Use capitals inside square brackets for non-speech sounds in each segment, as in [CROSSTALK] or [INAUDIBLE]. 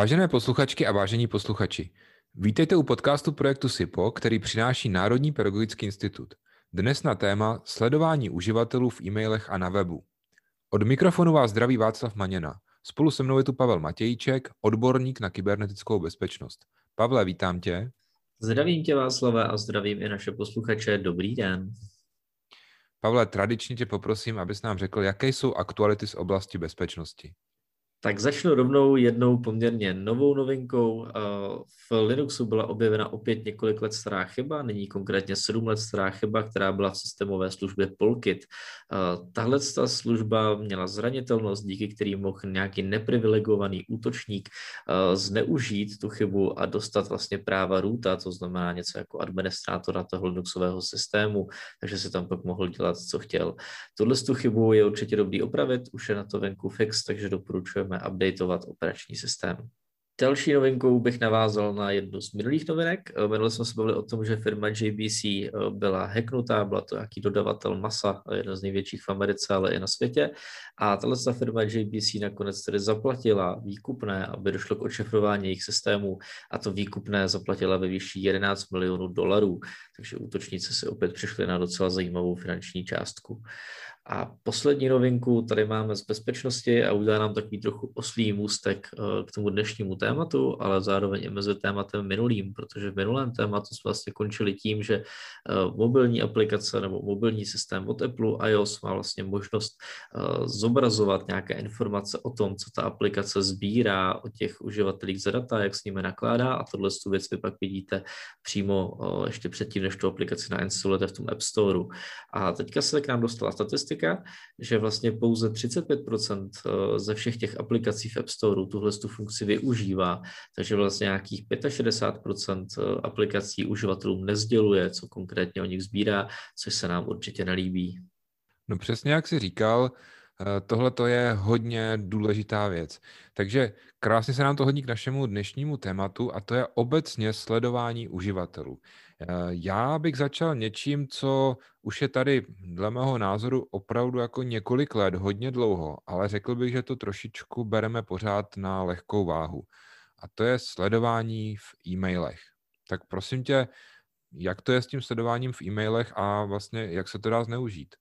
Vážené posluchačky a vážení posluchači, vítejte u podcastu projektu SIPO, který přináší Národní pedagogický institut. Dnes na téma sledování uživatelů v e-mailech a na webu. Od mikrofonu vás zdraví Václav Maněna. Spolu se mnou je tu Pavel Matějček, odborník na kybernetickou bezpečnost. Pavle, vítám tě. Zdravím tě Václave a zdravím i naše posluchače. Dobrý den. Pavle, tradičně tě poprosím, abys nám řekl, jaké jsou aktuality z oblasti bezpečnosti. Tak začnu rovnou jednou poměrně novou novinkou. Eh, v Linuxu byla objevena opět několik let stará chyba, nyní konkrétně 7 let stará chyba, která byla v systémové službě Polkit. Eh, tahle ta služba měla zranitelnost, díky který mohl nějaký neprivilegovaný útočník eh, zneužít tu chybu a dostat vlastně práva roota, to znamená něco jako administrátora toho Linuxového systému, takže si tam pak mohl dělat, co chtěl. Tuhle tu chybu je určitě dobrý opravit, už je na to venku fix, takže doporučujeme budeme updateovat operační systém. Další novinkou bych navázal na jednu z minulých novinek. Eh, minule jsme se bavili o tom, že firma JBC eh, byla hacknutá, byla to nějaký dodavatel masa, eh, jeden z největších v Americe, ale i na světě. A tato firma JBC nakonec tedy zaplatila výkupné, aby došlo k očefrování jejich systému a to výkupné zaplatila ve výši 11 milionů dolarů. Takže útočníci si opět přišli na docela zajímavou finanční částku. A poslední novinku tady máme z bezpečnosti a udělá nám takový trochu oslý můstek eh, k tomu dnešnímu tématu, ale zároveň i mezi tématem minulým, protože v minulém tématu jsme vlastně končili tím, že eh, mobilní aplikace nebo mobilní systém od Apple iOS má vlastně možnost eh, zobrazovat nějaké informace o tom, co ta aplikace sbírá o těch uživatelích za data, jak s nimi nakládá a tohle tu věc vy pak vidíte přímo ještě předtím, než tu aplikaci nainstalujete v tom App Store. A teďka se k nám dostala statistika, statistika, že vlastně pouze 35% eh, ze všech těch aplikací v App Store tuhle tu funkci využívá, takže vlastně nějakých 65% eh, aplikací uživatelům nezděluje, co konkrétně o nich sbírá, což se nám určitě nelíbí. No přesně jak jsi říkal, eh, tohle to je hodně důležitá věc. Takže krásně se nám to hodí k našemu dnešnímu tématu a to je obecně sledování uživatelů. Eh, já bych začal něčím, co už je tady dle mého názoru opravdu jako několik let, hodně dlouho, ale řekl bych, že to trošičku bereme pořád na lehkou váhu. A to je sledování v e-mailech. Tak prosím tě, jak to je s tím sledováním v e-mailech a vlastně jak se to dá zneužít?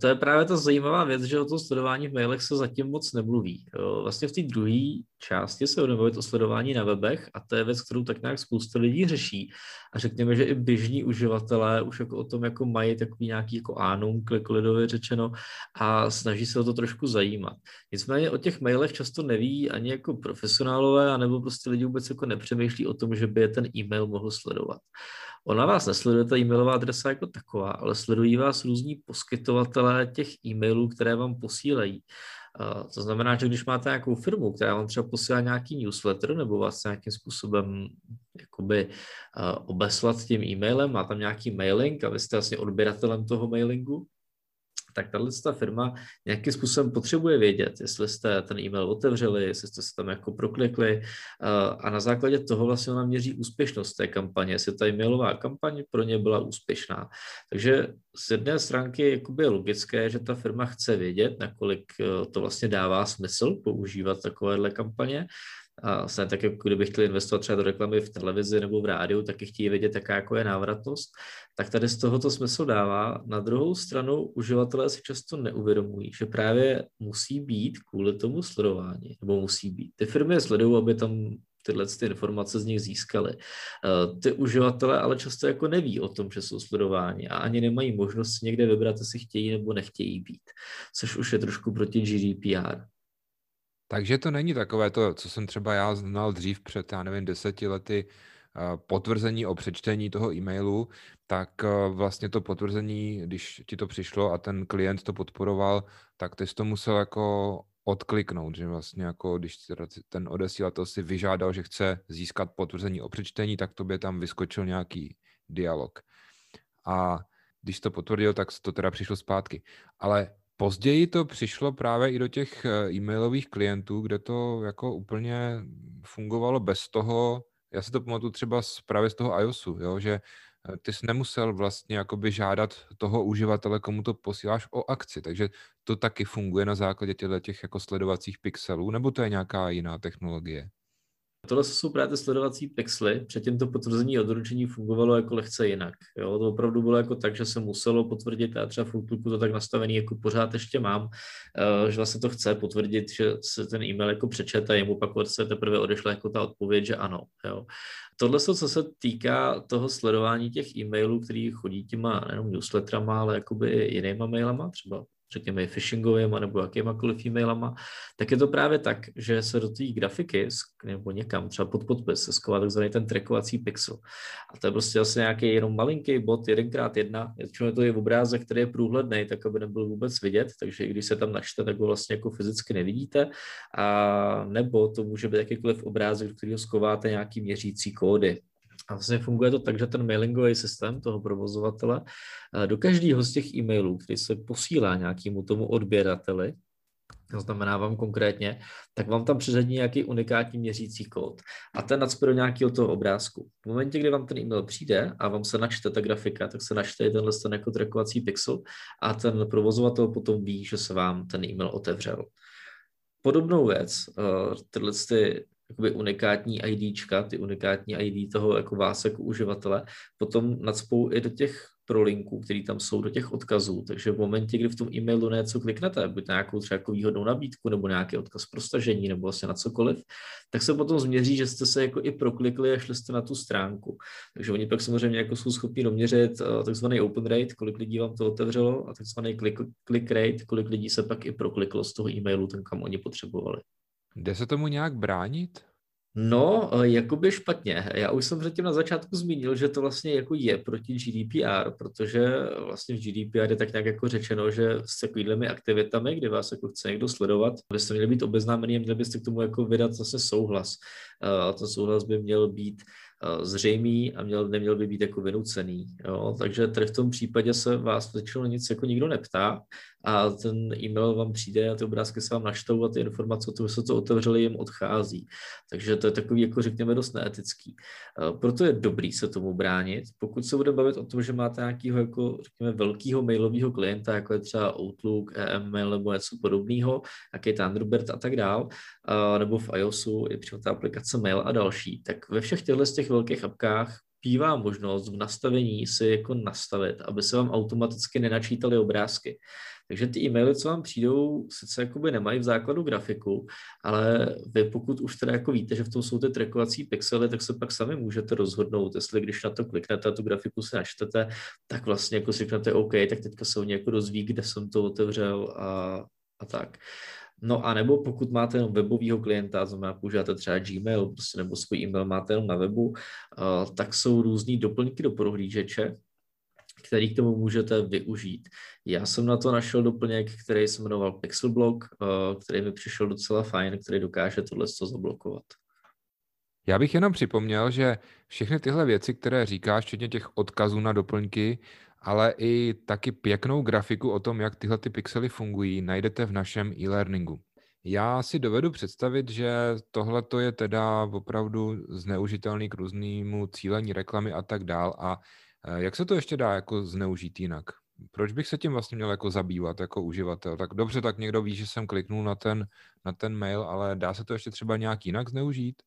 To je právě ta zajímavá věc, že o tom sledování v mailech se zatím moc nemluví. Vlastně v té druhé části se budeme o sledování na webech a to je věc, kterou tak nějak spousta lidí řeší. A řekněme, že i běžní uživatelé už jako o tom jako mají takový nějaký jako ánum, lidově řečeno, a snaží se o to trošku zajímat. Nicméně o těch mailech často neví ani jako profesionálové, anebo prostě lidi vůbec jako nepřemýšlí o tom, že by je ten e-mail mohl sledovat. Ona vás nesleduje ta e-mailová adresa jako taková, ale sledují vás různí poskytovatelé těch e-mailů, které vám posílají. Uh, to znamená, že když máte nějakou firmu, která vám třeba posílá nějaký newsletter nebo vás nějakým způsobem jakoby uh, obeslat tím e-mailem, má tam nějaký mailing a vy jste vlastně odběratelem toho mailingu, tak tahle ta firma nějakým způsobem potřebuje vědět, jestli jste ten e-mail otevřeli, jestli jste se tam jako proklikli a na základě toho vlastně ona měří úspěšnost té kampaně, jestli ta e-mailová kampaň pro ně byla úspěšná. Takže z jedné stránky jakoby je logické, že ta firma chce vědět, nakolik eh, to vlastně dává smysl používat takovéhle kampaně, a vlastně tak, jako kdyby chtěli investovat třeba do reklamy v televizi nebo v rádiu, tak chtějí vědět, jaká jako je návratnost, tak tady z toho to smysl dává. Na druhou stranu uživatelé si často neuvědomují, že právě musí být kvůli tomu sledování, nebo musí být. Ty firmy je sledují, aby tam tyhle ty informace z nich získali. Eh, ty uživatelé ale často jako neví o tom, že jsou sledováni a ani nemají možnost si někde vybrat, jestli chtějí nebo nechtějí být, což už je trošku proti GDPR. Takže to není takové to, co jsem třeba já znal dřív před, já nevím, deseti lety, eh, potvrzení o přečtení toho e-mailu, tak eh, vlastně to potvrzení, když ti to přišlo a ten klient to podporoval, tak ty jsi to musel jako odkliknout, že vlastně jako když ten odesílatel si vyžádal, že chce získat potvrzení o přečtení, tak tobě tam vyskočil nějaký dialog. A když to potvrdil, tak to teda přišlo zpátky. Ale Později to přišlo právě i do těch eh, e-mailových klientů, kde to jako úplně fungovalo bez toho, já si to pamatuju třeba z, právě z toho iOSu, jo, že eh, ty jsi nemusel vlastně jakoby žádat toho uživatele, komu to posíláš o akci, takže to taky funguje na základě těchto těch jako sledovacích pixelů, nebo to je nějaká jiná technologie? Tohle jsou právě ty sledovací pixely. Předtím to potvrzení o doručení fungovalo jako lehce jinak. Jo? To opravdu bylo jako tak, že se muselo potvrdit, a třeba v to tak nastavený jako pořád ještě mám, eh, že vlastně to chce potvrdit, že se ten e-mail jako přečet a jemu pak se teprve odešla jako ta odpověď, že ano. Jo? Tohle, co se týká toho sledování těch e-mailů, který chodí těma nejenom newsletterama, ale jakoby i jinýma mailama, třeba řekněme phishingovými nebo jakýmakoliv e-mailama, tak je to právě tak, že se do té grafiky nebo někam, třeba pod podpis, se sková takzvaný ten trackovací pixel. A to je prostě asi nějaký jenom malinký bod, jedenkrát jedna. Většinou to je obrázek, který je průhledný, tak aby nebyl vůbec vidět, takže i když se tam načte, tak ho vlastně jako fyzicky nevidíte. A nebo to může být jakýkoliv obrázek, do kterého skováte nějaký měřící kódy. A vlastně funguje to tak, že ten mailingový systém toho provozovatele eh, do každého z těch e-mailů, který se posílá nějakému tomu odběrateli, to znamená vám konkrétně, tak vám tam přiřadí nějaký unikátní měřící kód a ten nacpe do nějakého toho obrázku. V momentě, kdy vám ten e-mail přijde a vám se načte ta grafika, tak se načte tenhle ten jako trackovací pixel a ten provozovatel potom ví, že se vám ten e-mail otevřel. Podobnou věc, eh, tyhle ty jakoby unikátní IDčka, ty unikátní ID toho jako vás jako uživatele, potom nadspou i do těch prolinků, které tam jsou do těch odkazů. Takže v momentě, kdy v tom e-mailu něco kliknete, buď na nějakou třeba jako výhodnou nabídku, nebo nějaký odkaz pro stažení, nebo vlastně na cokoliv, tak se potom změří, že jste se jako i proklikli a šli jste na tu stránku. Takže oni pak samozřejmě jako jsou schopni doměřit uh, takzvaný open rate, kolik lidí vám to otevřelo, a takzvaný click, click rate, kolik lidí se pak i prokliklo z toho e-mailu, ten kam oni potřebovali. Jde se tomu nějak bránit? No, eh, jakoby špatně. Já už jsem předtím na začátku zmínil, že to vlastně jako je proti GDPR, protože vlastně v GDPR je tak nějak jako řečeno, že s takovými aktivitami, kdy vás jako chce někdo sledovat, byste měli být obeznámení a měli byste k tomu jako vydat zase souhlas. Eh, a ten souhlas by měl být Eh, zřejmý a měl, neměl by být jako vynucený. Jo? Takže tady v tom případě se vás většinou nic jako nikdo neptá a ten e-mail vám přijde a ty obrázky se vám naštou a ty informace o tom, že se to otevřeli, jim odchází. Takže to je takový, jako řekněme, dost neetický. Eh, proto je dobrý se tomu bránit. Pokud se bude bavit o tom, že máte nějakého, jako, řekněme, velkého mailového klienta, jako je třeba Outlook, e-mail nebo něco podobného, jaký Thunderbird a tak dál, eh, nebo v iOSu je přímo ta aplikace Mail a další, tak ve všech těchto těch velkých apkách bývá možnost v nastavení si jako nastavit, aby se vám automaticky nenačítaly obrázky. Takže ty e-maily, co vám přijdou, sice jakoby nemají v základu grafiku, ale vy pokud už teda jako víte, že v tom jsou ty trackovací pixely, tak se pak sami můžete rozhodnout, jestli když na to kliknete a tu grafiku se načtete, tak vlastně jako si řeknete OK, tak teďka se oni jako dozví, kde jsem to otevřel a, a tak. No a nebo pokud máte jenom webového klienta, znamená používáte třeba Gmail prostě, nebo svůj e-mail máte jenom na webu, uh, tak jsou různý doplňky do prohlížeče, který k tomu můžete využít. Já jsem na to našel doplněk, který se jmenoval Pixelblock, uh, který mi přišel docela fajn, který dokáže tohle zablokovat. Já bych jenom připomněl, že všechny tyhle věci, které říkáš, včetně těch odkazů na doplňky, ale i taky pěknou grafiku o tom, jak tyhle ty pixely fungují, najdete v našem e-learningu. Já si dovedu představit, že tohle je teda opravdu zneužitelný k různému cílení reklamy a tak dál. A eh, jak se to ještě dá jako zneužít jinak? Proč bych se tím vlastně měl jako zabývat jako uživatel? Tak dobře, tak někdo ví, že jsem kliknul na ten, na ten mail, ale dá se to ještě třeba nějak jinak zneužít?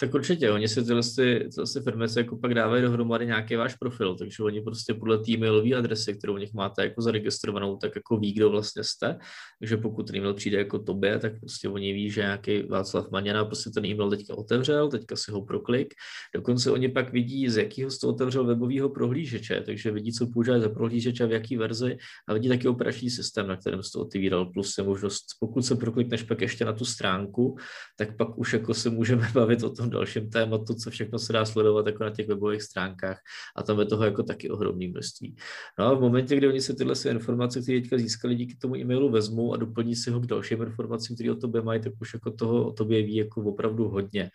Tak určitě, oni si tyhle, ty, tyhle firmy se jako pak dávají dohromady nějaký váš profil, takže oni prostě podle té mailové adresy, kterou u nich máte jako zaregistrovanou, tak jako ví, kdo vlastně jste. Takže pokud ten e-mail přijde jako tobě, tak prostě oni ví, že nějaký Václav Maněna prostě ten e-mail teďka otevřel, teďka si ho proklik. Dokonce oni pak vidí, z jakého jste otevřel webového prohlížeče, takže vidí, co používají za prohlížeče, v jaký verzi a vidí taky operační systém, na kterém jste otevíral, plus je možnost, pokud se proklikneš pak ještě na tu stránku, tak pak už jako se můžeme [LAUGHS] bavit o tom dalším tématu, co všechno se dá sledovat jako na těch webových stránkách a tam je toho jako taky ohromné množství. No a v momentě, kdy oni se tyhle informace, které teďka získali díky tomu e-mailu, vezmou a doplní si ho k dalším informacím, které o tobě mají, tak už jako toho o tobě ví jako opravdu hodně.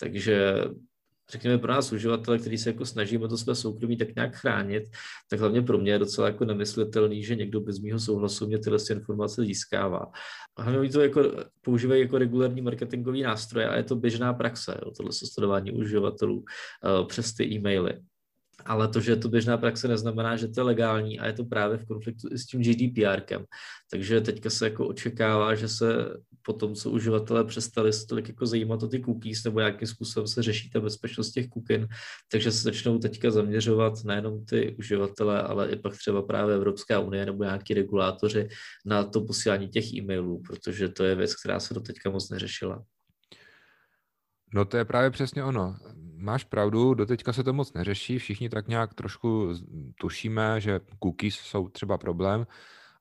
Takže řekněme pro nás uživatele, který se jako snažíme to své soukromí tak nějak chránit, tak hlavně pro mě je docela jako nemyslitelný, že někdo bez mého souhlasu mě tyhle informace získává. A hlavně to jako používají jako regulární marketingový nástroje a je to běžná praxe, jo, tohle sledování uživatelů uh, přes ty e-maily. Ale to, že je to běžná praxe, neznamená, že to je legální a je to právě v konfliktu i s tím GDPRkem. Takže teďka se jako očekává, že se po tom, co uživatelé přestali se tolik jako zajímat o ty cookies nebo jakým způsobem se řeší ta bezpečnost těch cookin, takže se začnou teďka zaměřovat nejenom ty uživatele, ale i pak třeba právě Evropská unie nebo nějaký regulátoři na to posílání těch e-mailů, protože to je věc, která se do teďka moc neřešila. No to je právě přesně ono. Máš pravdu, doteďka se to moc neřeší, všichni tak nějak trošku tušíme, že cookies jsou třeba problém,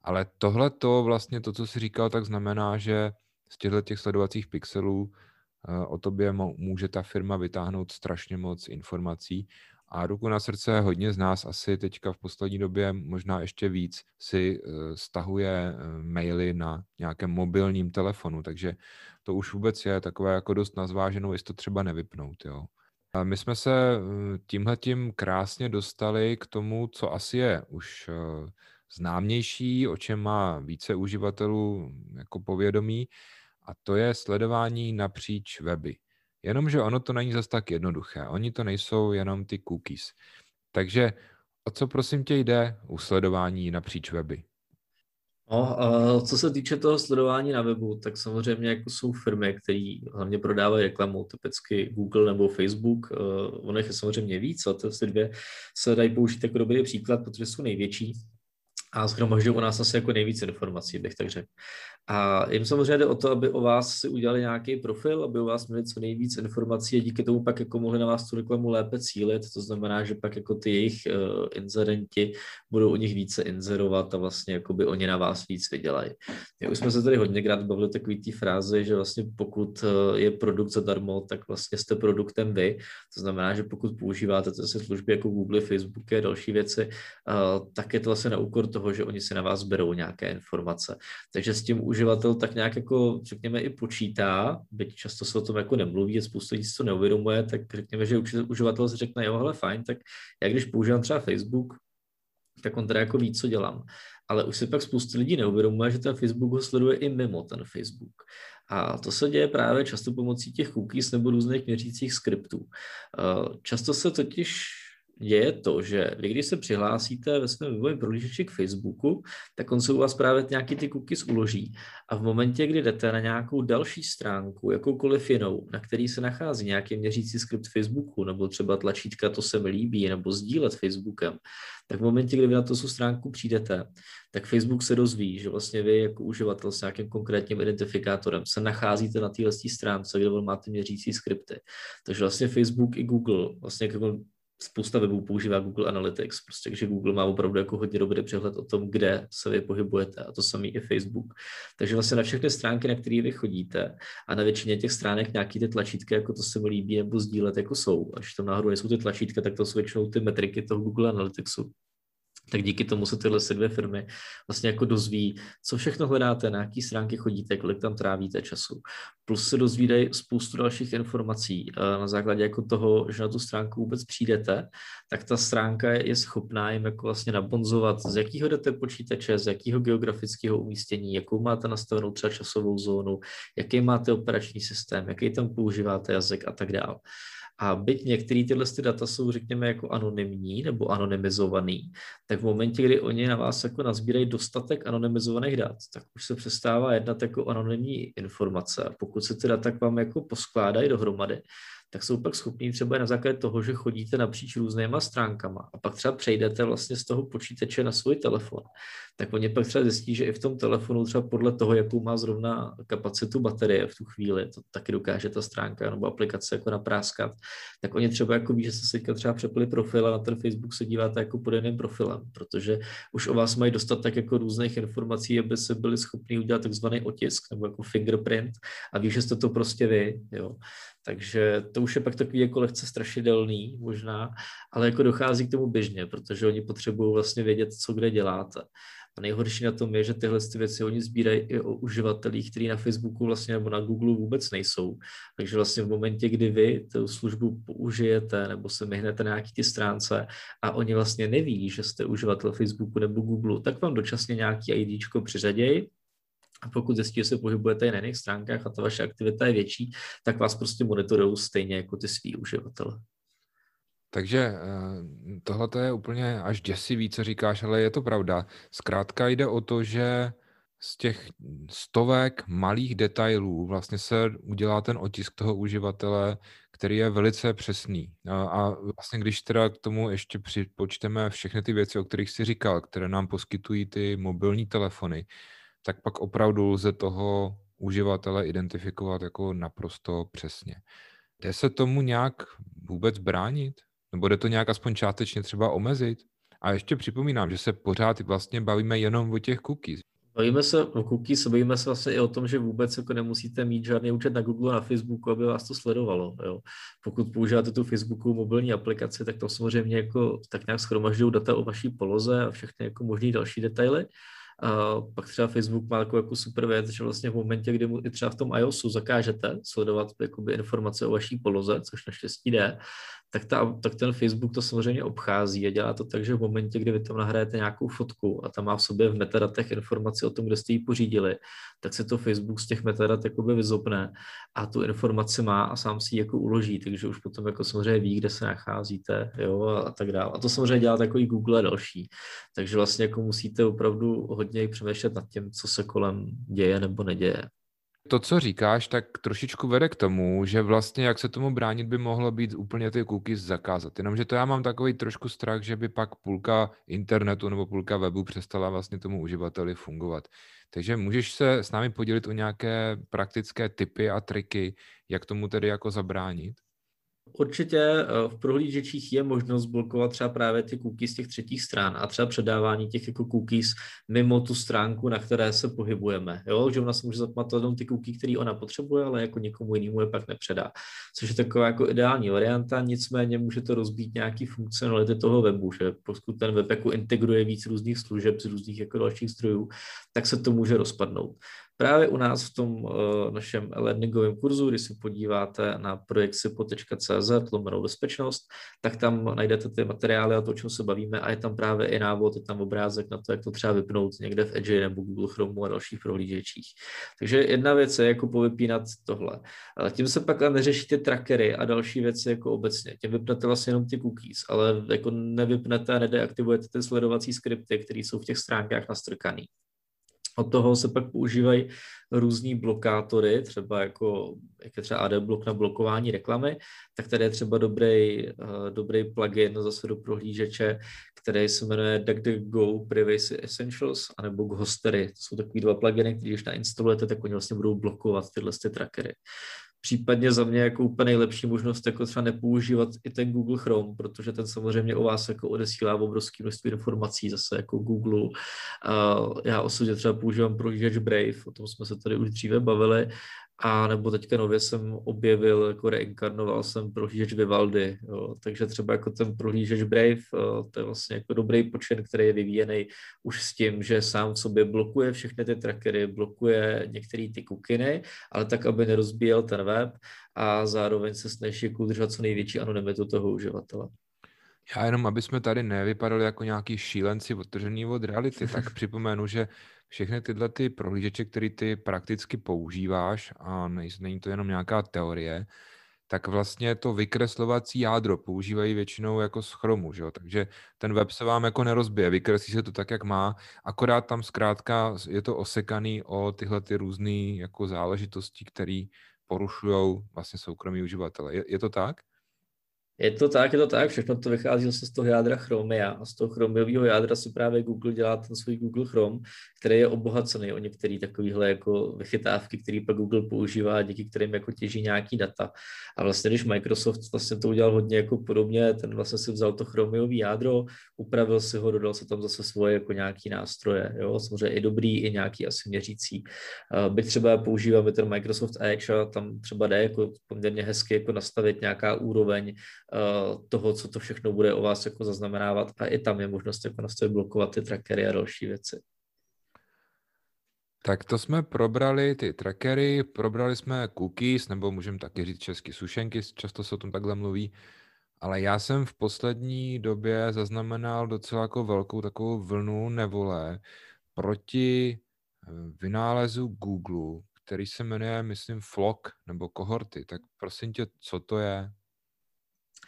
ale tohle to vlastně, to, co jsi říkal, tak znamená, že z těchto těch sledovacích pixelů eh, o tobě může ta firma vytáhnout strašně moc informací a ruku na srdce hodně z nás asi teďka v poslední době možná ještě víc si eh, stahuje eh, maily na nějakém mobilním telefonu, takže to už vůbec je takové jako dost nazváženou, jestli to třeba nevypnout. Jo. A my jsme se tímhletím krásně dostali k tomu, co asi je už známější, o čem má více uživatelů jako povědomí, a to je sledování napříč weby. Jenomže ono to není zase tak jednoduché. Oni to nejsou jenom ty cookies. Takže o co prosím tě jde u sledování napříč weby? No, a co se týče toho sledování na webu, tak samozřejmě jako jsou firmy, které hlavně prodávají reklamu, typicky Google nebo Facebook. Uh, ono je samozřejmě víc, a ty dvě se dají použít jako dobrý příklad, protože jsou největší a schromažďují u nás asi jako nejvíc informací, bych tak řekl. A jim samozřejmě jde o to, aby o vás si udělali nějaký profil, aby o vás měli co nejvíc informací a díky tomu pak jako mohli na vás tu reklamu lépe cílit. To znamená, že pak jako ty jejich uh, inzerenti budou o nich více inzerovat a vlastně jako by oni na vás víc vydělají. My už jsme se tady hodněkrát bavili takový té fráze, že vlastně pokud uh, je produkt zadarmo, tak vlastně jste produktem vy. To znamená, že pokud používáte zase služby jako Google, Facebook a další věci, uh, tak je to vlastně na úkor toho, že oni si na vás berou nějaké informace. Takže s tím uživatel tak nějak jako, řekněme, i počítá, byť často se o tom jako nemluví, a spoustu lidí to neuvědomuje, tak řekněme, že uživatel si řekne, jo, hele, fajn, tak já když používám třeba Facebook, tak on teda jako ví, co dělám. Ale už si pak spoustu lidí neuvědomuje, že ten Facebook ho sleduje i mimo ten Facebook. A to se děje právě často pomocí těch cookies nebo různých měřících skriptů. Eh, často se totiž děje to, že vy když se přihlásíte ve svém webovém prohlížeči k Facebooku, tak on se u vás právě nějaký ty cookies uloží a v momentě, kdy jdete na nějakou další stránku, jakoukoliv jinou, na který se nachází nějaký měřící skript Facebooku, nebo třeba tlačítka to se mi líbí, nebo sdílet Facebookem, tak v momentě, kdy vy na to stránku přijdete, tak Facebook se dozví, že vlastně vy jako uživatel s nějakým konkrétním identifikátorem se nacházíte na téhle stránce, kde máte měřící skripty. Takže vlastně Facebook i Google vlastně jako spousta webů používá Google Analytics, prostě, že Google má opravdu jako hodně dobrý přehled o tom, kde se vy pohybujete a to samý i Facebook. Takže vlastně na všechny stránky, na které vy chodíte a na většině těch stránek nějaký ty tlačítky, jako to se mi líbí, nebo sdílet, jako jsou. Až tam náhodou nejsou ty tlačítka, tak to jsou většinou ty metriky toho Google Analyticsu tak díky tomu se tyhle dvě firmy vlastně jako dozví, co všechno hledáte, na jaký stránky chodíte, kolik tam trávíte času. Plus se dozvídají spoustu dalších informací. Na základě jako toho, že na tu stránku vůbec přijdete, tak ta stránka je schopná jim jako vlastně nabonzovat, z jakého jdete počítače, z jakého geografického umístění, jakou máte nastavenou třeba časovou zónu, jaký máte operační systém, jaký tam používáte jazyk a tak dále. A byť některé tyhle ty data jsou, řekněme, jako anonymní nebo anonymizovaný, tak v momentě, kdy oni na vás jako nazbírají dostatek anonymizovaných dat, tak už se přestává jednat jako anonymní informace. A pokud se ty data k vám jako poskládají dohromady, tak jsou pak schopní třeba na základě toho, že chodíte napříč různýma stránkama a pak třeba přejdete vlastně z toho počítače na svůj telefon, tak oni pak třeba zjistí, že i v tom telefonu třeba podle toho, jakou má zrovna kapacitu baterie v tu chvíli, to taky dokáže ta stránka nebo aplikace jako napráskat, tak oni třeba jako ví, že se teďka třeba přepli profil a na ten Facebook se díváte jako pod jiným profilem, protože už o vás mají dostat tak jako různých informací, aby se byli schopni udělat takzvaný otisk nebo jako fingerprint a ví, že jste to prostě vy, jo. Takže to už je pak takový jako lehce strašidelný možná, ale jako dochází k tomu běžně, protože oni potřebují vlastně vědět, co kde děláte. A nejhorší na tom je, že tyhle ty věci oni sbírají i o uživatelích, kteří na Facebooku vlastně nebo na Google vůbec nejsou. Takže vlastně v momentě, kdy vy tu službu použijete nebo se myhnete na nějaký ty stránce a oni vlastně neví, že jste uživatel Facebooku nebo Google, tak vám dočasně nějaký ID přiřadějí a pokud zjistí, že se pohybujete i na jiných stránkách a ta vaše aktivita je větší, tak vás prostě monitorují stejně jako ty svý uživatele. Takže eh, tohle je úplně až děsivý, co říkáš, ale je to pravda. Zkrátka jde o to, že z těch stovek malých detailů vlastně se udělá ten otisk toho uživatele, který je velice přesný. A vlastně když teda k tomu ještě připočteme všechny ty věci, o kterých jsi říkal, které nám poskytují ty mobilní telefony, tak pak opravdu lze toho uživatele identifikovat jako naprosto přesně. Jde se tomu nějak vůbec bránit? Nebo jde to nějak aspoň částečně třeba omezit? A ještě připomínám, že se pořád vlastně bavíme jenom o těch cookies. Bavíme se o cookies, bavíme se vlastně i o tom, že vůbec jako nemusíte mít žádný účet na Google, na Facebooku, aby vás to sledovalo. Jo. Pokud používáte tu Facebooku mobilní aplikaci, tak to samozřejmě jako tak nějak schromažďují data o vaší poloze a všechny jako možné další detaily. A pak třeba Facebook má takovou jako super věc, že vlastně v momentě, kdy mu i třeba v tom iOSu zakážete sledovat jakoby informace o vaší poloze, což naštěstí jde, tak, ta, tak ten Facebook to samozřejmě obchází a dělá to tak, že v momentě, kdy vy tam nahrajete nějakou fotku a tam má v sobě v metadatech informaci o tom, kde jste ji pořídili, tak se to Facebook z těch metadat jakoby vyzopne a tu informaci má a sám si ji jako uloží, takže už potom jako samozřejmě ví, kde se nacházíte jo, a, a tak dále. A to samozřejmě dělá takový Google a další. Takže vlastně jako musíte opravdu hodně přemýšlet nad tím, co se kolem děje nebo neděje. To, co říkáš, tak trošičku vede k tomu, že vlastně jak se tomu bránit by mohlo být úplně ty cookies zakázat. Jenomže to já mám takový trošku strach, že by pak půlka internetu nebo půlka webu přestala vlastně tomu uživateli fungovat. Takže můžeš se s námi podělit o nějaké praktické typy a triky, jak tomu tedy jako zabránit? Určitě eh, v prohlížečích je možnost blokovat třeba právě ty cookies z těch třetích stran a třeba předávání těch jako cookies mimo tu stránku, na které se pohybujeme. Jo? Že ona se může zapamatovat jenom ty cookies, které ona potřebuje, ale jako někomu jinému je pak nepředá. Což je taková jako ideální varianta, nicméně může to rozbít nějaký funkcionality toho webu, že pokud ten web jako integruje víc různých služeb z různých jako dalších zdrojů, tak se to může rozpadnout. Právě u nás v tom uh, našem learningovém kurzu, když se podíváte na projektsipo.cz lomenou bezpečnost, tak tam najdete ty materiály a to, o čem se bavíme a je tam právě i návod, je tam obrázek na to, jak to třeba vypnout někde v Edge nebo Google Chrome a dalších prohlížečích. Takže jedna věc je jako povypínat tohle. Ale tím se pak neřeší ty trackery a další věci jako obecně. Tím vypnete vlastně jenom ty cookies, ale jako nevypnete a nedeaktivujete ty sledovací skripty, které jsou v těch stránkách nastrkaný. Od toho se pak používají různý blokátory, třeba jako, jak je třeba AdBlock na blokování reklamy, tak tady je třeba dobrý, uh, dobrý plugin zase do prohlížeče, který se jmenuje DuckDuckGo Privacy Essentials anebo Ghostery. To jsou takový dva pluginy, které když nainstalujete, tak oni vlastně budou blokovat tyhle ty trackery. Případně za mě jako úplně nejlepší možnost jako třeba nepoužívat i ten Google Chrome, protože ten samozřejmě o vás jako odesílá obrovské množství informací zase jako Google. Já osobně třeba používám prohlížeč Brave, o tom jsme se tady už dříve bavili a nebo teďka nově jsem objevil, jako reinkarnoval jsem prohlížeč Vivaldi, jo. takže třeba jako ten prohlížeč Brave, to je vlastně jako dobrý počin, který je vyvíjený už s tím, že sám v sobě blokuje všechny ty trackery, blokuje některé ty kukiny, ale tak, aby nerozbíjel ten web a zároveň se snaží jako udržet co největší anonymitu toho uživatele. Já jenom, aby jsme tady nevypadali jako nějaký šílenci odtržený od reality, tak připomenu, že všechny tyhle ty prohlížeče, které ty prakticky používáš, a není to jenom nějaká teorie, tak vlastně to vykreslovací jádro používají většinou jako z chromu, že jo? takže ten web se vám jako nerozbije, vykreslí se to tak, jak má, akorát tam zkrátka je to osekaný o tyhle ty různé jako záležitosti, které porušují vlastně soukromí uživatele. Je, je to tak? Je to tak, je to tak, všechno to vychází zase z toho jádra Chromia a z toho chromiového jádra si právě Google dělá ten svůj Google Chrome, který je obohacený o některé takovéhle jako vychytávky, které pak Google používá, díky kterým jako těží nějaký data. A vlastně, když Microsoft vlastně to udělal hodně jako podobně, ten vlastně si vzal to chromiové jádro, upravil si ho, dodal se tam zase svoje jako nějaký nástroje, jo, samozřejmě i dobrý, i nějaký asi měřící. Byť třeba používáme ten Microsoft Edge a tam třeba jde jako poměrně hezky jako nastavit nějaká úroveň toho, co to všechno bude o vás jako zaznamenávat a i tam je možnost jako nastavit blokovat ty trackery a další věci. Tak to jsme probrali ty trackery, probrali jsme cookies, nebo můžeme taky říct česky sušenky, často se o tom takhle mluví, ale já jsem v poslední době zaznamenal docela jako velkou takovou vlnu nevole proti eh, vynálezu Google, který se jmenuje, myslím, Flock nebo kohorty. Tak prosím tě, co to je?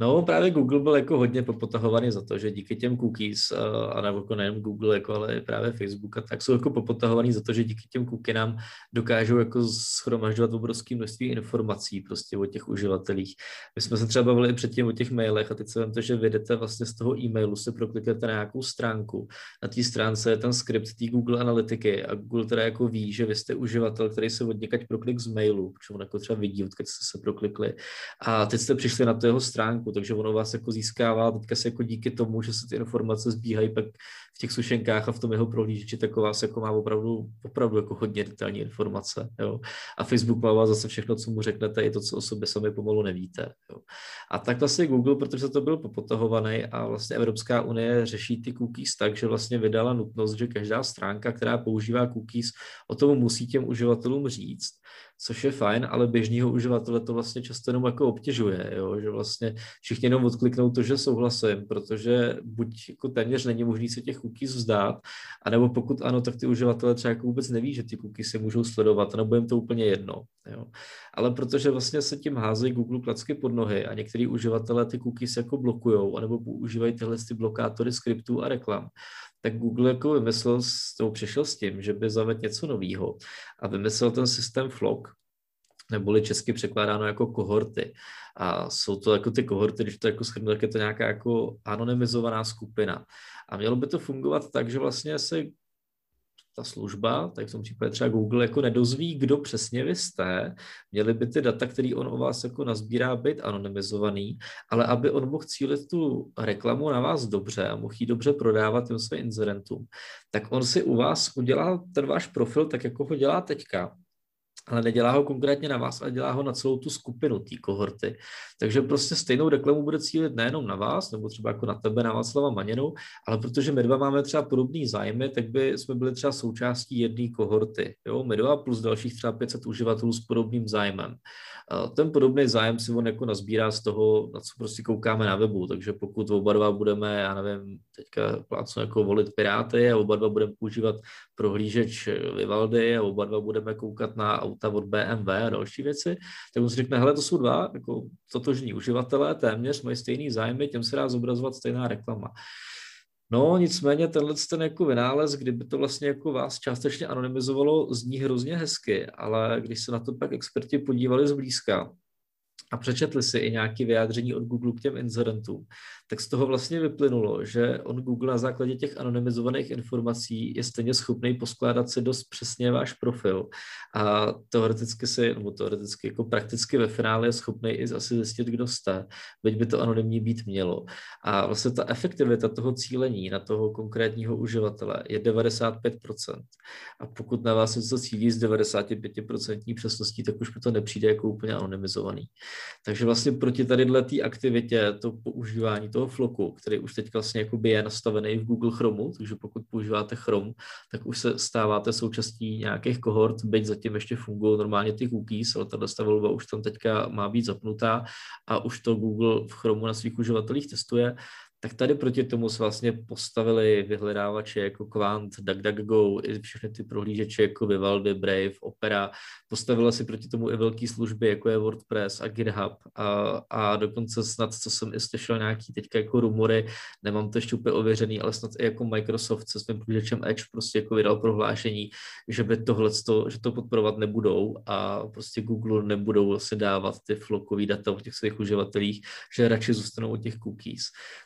No, právě Google byl jako hodně popotahovaný za to, že díky těm cookies, a nebo jako nejen Google, jako, ale právě Facebook, a tak jsou jako popotahovaný za to, že díky těm nám dokážou jako schromažďovat obrovské množství informací prostě o těch uživatelích. My jsme se třeba bavili předtím o těch mailech a teď se to, že vyjdete vlastně z toho e-mailu, se prokliknete na nějakou stránku. Na té stránce je ten skript té Google analytiky a Google teda jako ví, že vy jste uživatel, který se od proklik z mailu, protože on jako třeba vidí, odkud jste se proklikli. A teď jste přišli na tu jeho stránku, takže ono vás jako získává, teďka se jako díky tomu, že se ty informace zbíhají pak v těch sušenkách a v tom jeho prohlížeči, tak vás jako má opravdu, opravdu jako hodně detailní informace. Jo. A Facebook má vás zase všechno, co mu řeknete, je to, co o sobě sami pomalu nevíte. Jo. A tak vlastně Google, protože to byl popotahovaný a vlastně Evropská unie řeší ty cookies tak, že vlastně vydala nutnost, že každá stránka, která používá cookies, o tom musí těm uživatelům říct což je fajn, ale běžného uživatele to vlastně často jenom jako obtěžuje, jo? že vlastně všichni jenom odkliknou to, že souhlasím, protože buď jako téměř není možný se těch cookies vzdát, anebo pokud ano, tak ty uživatelé třeba jako vůbec neví, že ty cookies se můžou sledovat, nebo jim to úplně jedno. Jo? Ale protože vlastně se tím házejí Google klacky pod nohy a některý uživatelé ty cookies jako blokujou, anebo používají tyhle ty blokátory skriptů a reklam, tak Google jako vymyslel, nebo přišel s tím, že by zavedl něco nového a vymyslel ten systém FLOG, neboli česky překládáno jako kohorty. A jsou to jako ty kohorty, když to jako schrnu, tak je to nějaká jako anonymizovaná skupina. A mělo by to fungovat tak, že vlastně se ta služba, tak v tom případě třeba Google, jako nedozví, kdo přesně vy jste, měly by ty data, který on o vás jako nazbírá, být anonymizovaný, ale aby on mohl cílit tu reklamu na vás dobře a mohl ji dobře prodávat těm svým inzerentům, tak on si u vás udělá ten váš profil tak, jako ho dělá teďka ale nedělá ho konkrétně na vás, ale dělá ho na celou tu skupinu té kohorty. Takže prostě stejnou reklamu bude cílit nejenom na vás, nebo třeba jako na tebe, na Václava Maněnou, ale protože my dva máme třeba podobný zájmy, tak by jsme byli třeba součástí jedné kohorty. Jo? My dva plus dalších třeba 500 uživatelů s podobným zájmem. Ten podobný zájem si on jako nazbírá z toho, na co prostě koukáme na webu, takže pokud oba dva budeme, já nevím, teďka plácnu jako volit Piráty a oba dva budeme používat prohlížeč Vivaldy a oba dva budeme koukat na auta od BMW a další věci, tak on si řekne, hele, to jsou dva jako totožní uživatelé, téměř mají stejný zájmy, těm se dá zobrazovat stejná reklama. No, nicméně tenhle ten jako vynález, kdyby to vlastně jako vás částečně anonymizovalo, zní hrozně hezky, ale když se na to pak experti podívali zblízka, a přečetli si i nějaké vyjádření od Google k těm incidentům, tak z toho vlastně vyplynulo, že on Google na základě těch anonymizovaných informací je stejně schopný poskládat si dost přesně váš profil a teoreticky si, nebo teoreticky jako prakticky ve finále je schopný i asi zjistit, kdo jste, byť by to anonymní být mělo. A vlastně ta efektivita toho cílení na toho konkrétního uživatele je 95%. A pokud na vás něco cílí s 95% přesností, tak už mi to nepřijde jako úplně anonymizovaný. Takže vlastně proti tady té aktivitě, to používání toho floku, který už teď vlastně je nastavený v Google Chromu, takže pokud používáte Chrome, tak už se stáváte součástí nějakých kohort, byť zatím ještě fungují normálně ty cookies, ale tato volba už tam teďka má být zapnutá a už to Google v Chromu na svých uživatelích testuje, tak tady proti tomu se vlastně postavili vyhledávače jako Quant, DuckDuckGo, i všechny ty prohlížeče jako Vivaldi, Brave, Opera. Postavila si proti tomu i velké služby, jako je WordPress a GitHub. A, a dokonce snad, co jsem i slyšel nějaký teďka jako rumory, nemám to ještě úplně ověřený, ale snad i jako Microsoft se svým prohlížečem Edge prostě jako vydal prohlášení, že by tohle, že to podporovat nebudou a prostě Google nebudou vlastně dávat ty flokový data o těch svých uživatelích, že radši zůstanou od těch cookies.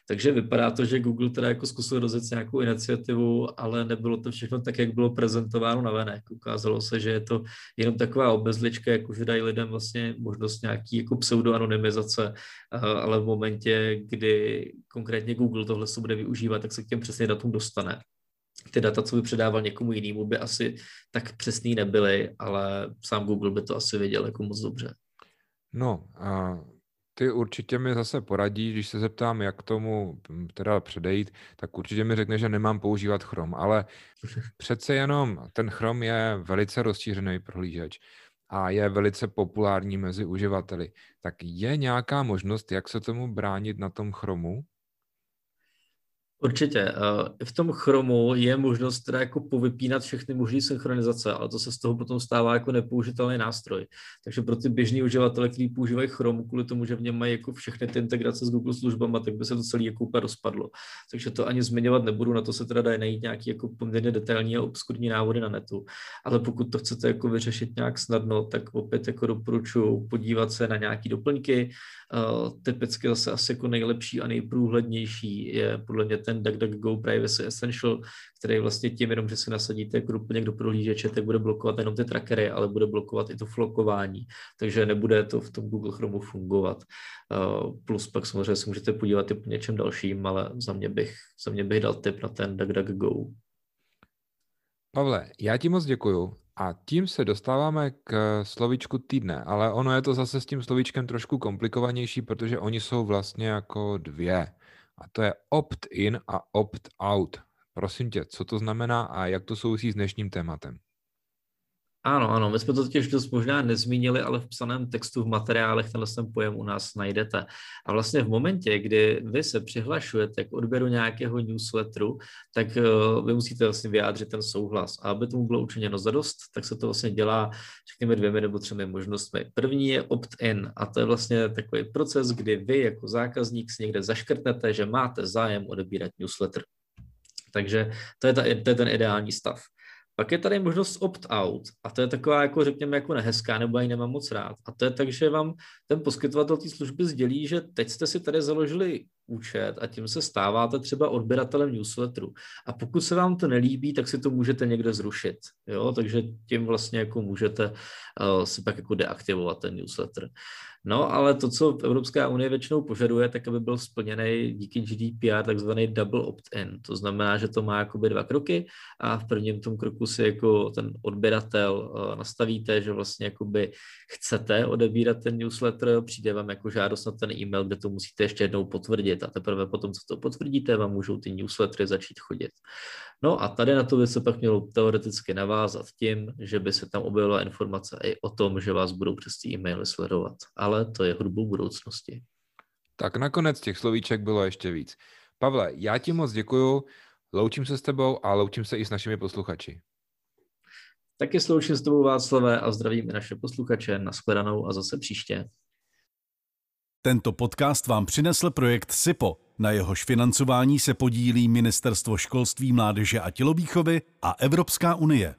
Takže vypadá to, že Google teda jako zkusil rozjet nějakou iniciativu, ale nebylo to všechno tak, jak bylo prezentováno na venek. Ukázalo se, že je to jenom taková obezlička, jako že dají lidem vlastně možnost nějaký jako pseudoanonymizace, ale v momentě, kdy konkrétně Google tohle se bude využívat, tak se k těm přesně datům dostane ty data, co by předával někomu jinému, by asi tak přesný nebyly, ale sám Google by to asi věděl jako moc dobře. No, a ty určitě mi zase poradí, když se zeptám, jak tomu hm, teda předejít, tak určitě mi řekne, že nemám používat Chrome, ale přece jenom ten Chrome je velice rozšířený prohlížeč a je velice populární mezi uživateli. Tak je nějaká možnost, jak se tomu bránit na tom Chromu? Určitě. Eh, v tom Chromu je možnost teda jako povypínat všechny možné synchronizace, ale to se z toho potom stává jako nepoužitelný nástroj. Takže pro ty běžní uživatele, kteří používají Chrome, kvůli tomu, že v něm mají jako všechny ty integrace s Google službama, tak by se to celé jako úplně rozpadlo. Takže to ani zmiňovat nebudu, na to se teda dají najít nějaký jako poměrně detailní a obskurní návody na netu. Ale pokud to chcete jako vyřešit nějak snadno, tak opět jako doporučuji podívat se na nějaké doplňky. Uh, typicky zase asi jako nejlepší a nejprůhlednější je podle mě ten DuckDuckGo Privacy Essential, který vlastně tím jenom, že si nasadíte jako doplněk do prohlížeče, tak bude blokovat jenom ty trackery, ale bude blokovat i to flokování, takže nebude to v tom Google Chromeu fungovat. Uh, plus pak samozřejmě si můžete podívat i po něčem dalším, ale za mě bych, za mě bych dal tip na ten DuckDuckGo. Pavle, já ti moc děkuju. A tím se dostáváme k slovíčku týdne, ale ono je to zase s tím slovíčkem trošku komplikovanější, protože oni jsou vlastně jako dvě. A to je opt-in a opt-out. Prosím tě, co to znamená a jak to souvisí s dnešním tématem? Ano, ano, my jsme to totiž dost možná nezmínili, ale v psaném textu v materiálech tenhle ten pojem u nás najdete. A vlastně v momentě, kdy vy se přihlašujete k odběru nějakého newsletteru, tak uh, vy musíte vlastně vyjádřit ten souhlas. A aby tomu bylo učiněno zadost, tak se to vlastně dělá, řekněme, dvěmi nebo třemi možnostmi. První je opt-in a to je vlastně takový proces, kdy vy jako zákazník si někde zaškrtnete, že máte zájem odebírat newsletter. Takže to je, ta, to je ten ideální stav. Pak je tady možnost opt-out a to je taková, jako řekněme, jako nehezká, nebo ji nemám moc rád. A to je tak, že vám ten poskytovatel té služby sdělí, že teď jste si tady založili účet a tím se stáváte třeba odběratelem newsletteru. A pokud se vám to nelíbí, tak si to můžete někde zrušit. Jo? Takže tím vlastně jako můžete uh, si pak jako deaktivovat ten newsletter. No, ale to, co Evropská unie většinou požaduje, tak aby byl splněný díky GDPR takzvaný double opt-in. To znamená, že to má jakoby dva kroky a v prvním tom kroku si jako ten odběratel uh, nastavíte, že vlastně jakoby chcete odebírat ten newsletter, přijde vám jako žádost na ten e-mail, kde to musíte ještě jednou potvrdit a teprve potom, co to potvrdíte, vám můžou ty newslettery začít chodit. No a tady na to by se pak mělo teoreticky navázat tím, že by se tam objevila informace i o tom, že vás budou přes ty e-maily sledovat. Ale to je hudbou budoucnosti. Tak nakonec těch slovíček bylo ještě víc. Pavle, já ti moc děkuju, loučím se s tebou a loučím se i s našimi posluchači. Taky sloučím s tebou Václavé a zdravím i naše posluchače. Naschledanou a zase příště. Tento podcast vám přinesl projekt SIPO. Na jehož financování se podílí Ministerstvo školství, mládeže a tělovýchovy a Evropská unie.